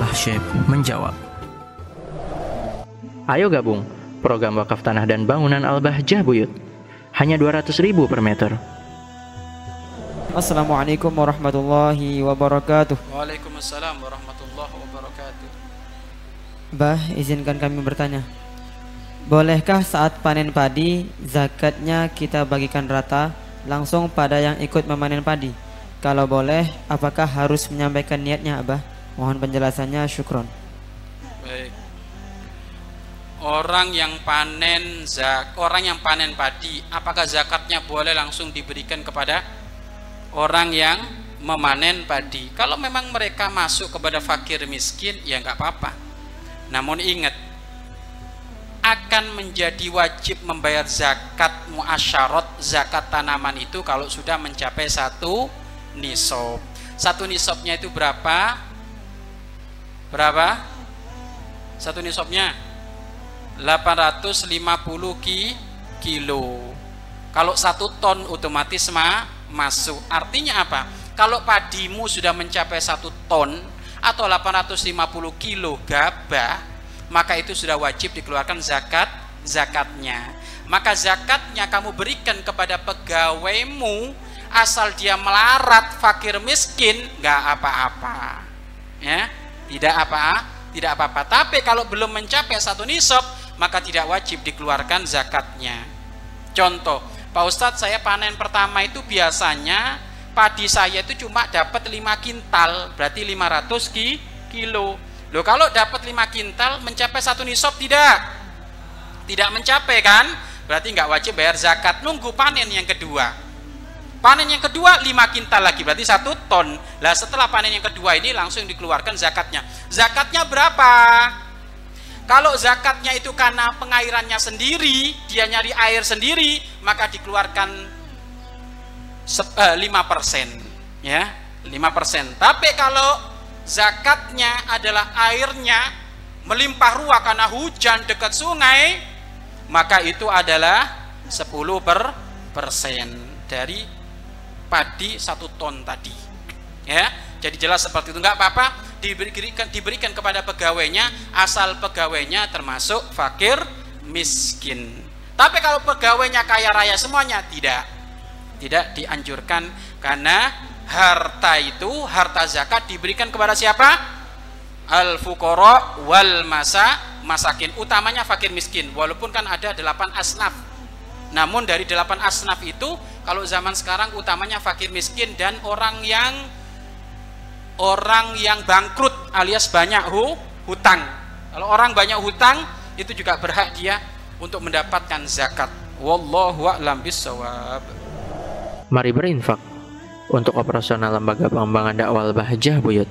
Abah Syekh menjawab. Ayo gabung program wakaf tanah dan bangunan Al-Bahjah Buyut. Hanya 200 ribu per meter. Assalamualaikum warahmatullahi wabarakatuh. Waalaikumsalam warahmatullahi wabarakatuh. Bah, izinkan kami bertanya. Bolehkah saat panen padi zakatnya kita bagikan rata langsung pada yang ikut memanen padi? Kalau boleh, apakah harus menyampaikan niatnya, Abah? Mohon penjelasannya, syukron. Baik. Orang yang panen zak, orang yang panen padi, apakah zakatnya boleh langsung diberikan kepada orang yang memanen padi? Kalau memang mereka masuk kepada fakir miskin, ya nggak apa-apa. Namun ingat, akan menjadi wajib membayar zakat muasyarat zakat tanaman itu kalau sudah mencapai satu nisob satu nisobnya itu berapa berapa? Satu nisobnya 850 ki, kilo. Kalau satu ton otomatis ma, masuk. Artinya apa? Kalau padimu sudah mencapai satu ton atau 850 kilo gabah maka itu sudah wajib dikeluarkan zakat zakatnya. Maka zakatnya kamu berikan kepada pegawaimu asal dia melarat fakir miskin nggak apa-apa. Ya tidak apa tidak apa-apa tapi kalau belum mencapai satu nisab maka tidak wajib dikeluarkan zakatnya contoh Pak Ustadz saya panen pertama itu biasanya padi saya itu cuma dapat 5 kintal berarti 500 ki kilo Loh kalau dapat 5 kintal mencapai satu nisab tidak? Tidak mencapai kan? Berarti nggak wajib bayar zakat. Nunggu panen yang kedua. Panen yang kedua 5 kintal lagi berarti satu ton. Lah setelah panen yang kedua ini langsung dikeluarkan zakatnya. Zakatnya berapa? Kalau zakatnya itu karena pengairannya sendiri, dia nyari air sendiri, maka dikeluarkan 5%. Eh, ya, 5%. Tapi kalau zakatnya adalah airnya melimpah ruah karena hujan dekat sungai maka itu adalah 10 per persen dari padi satu ton tadi. Ya jadi jelas seperti itu. Nggak apa-apa diberikan diberikan kepada pegawainya asal pegawainya termasuk fakir miskin. Tapi kalau pegawainya kaya raya semuanya tidak. Tidak dianjurkan karena harta itu harta zakat diberikan kepada siapa? Al fuqara wal masa masakin. Utamanya fakir miskin walaupun kan ada delapan asnaf. Namun dari delapan asnaf itu kalau zaman sekarang utamanya fakir miskin dan orang yang orang yang bangkrut alias banyak hu, hutang. Kalau orang banyak hutang itu juga berhak dia untuk mendapatkan zakat. Wallahu a'lam bisawab mari berinfak untuk operasional lembaga pengembangan dakwah Bahjah Buyut.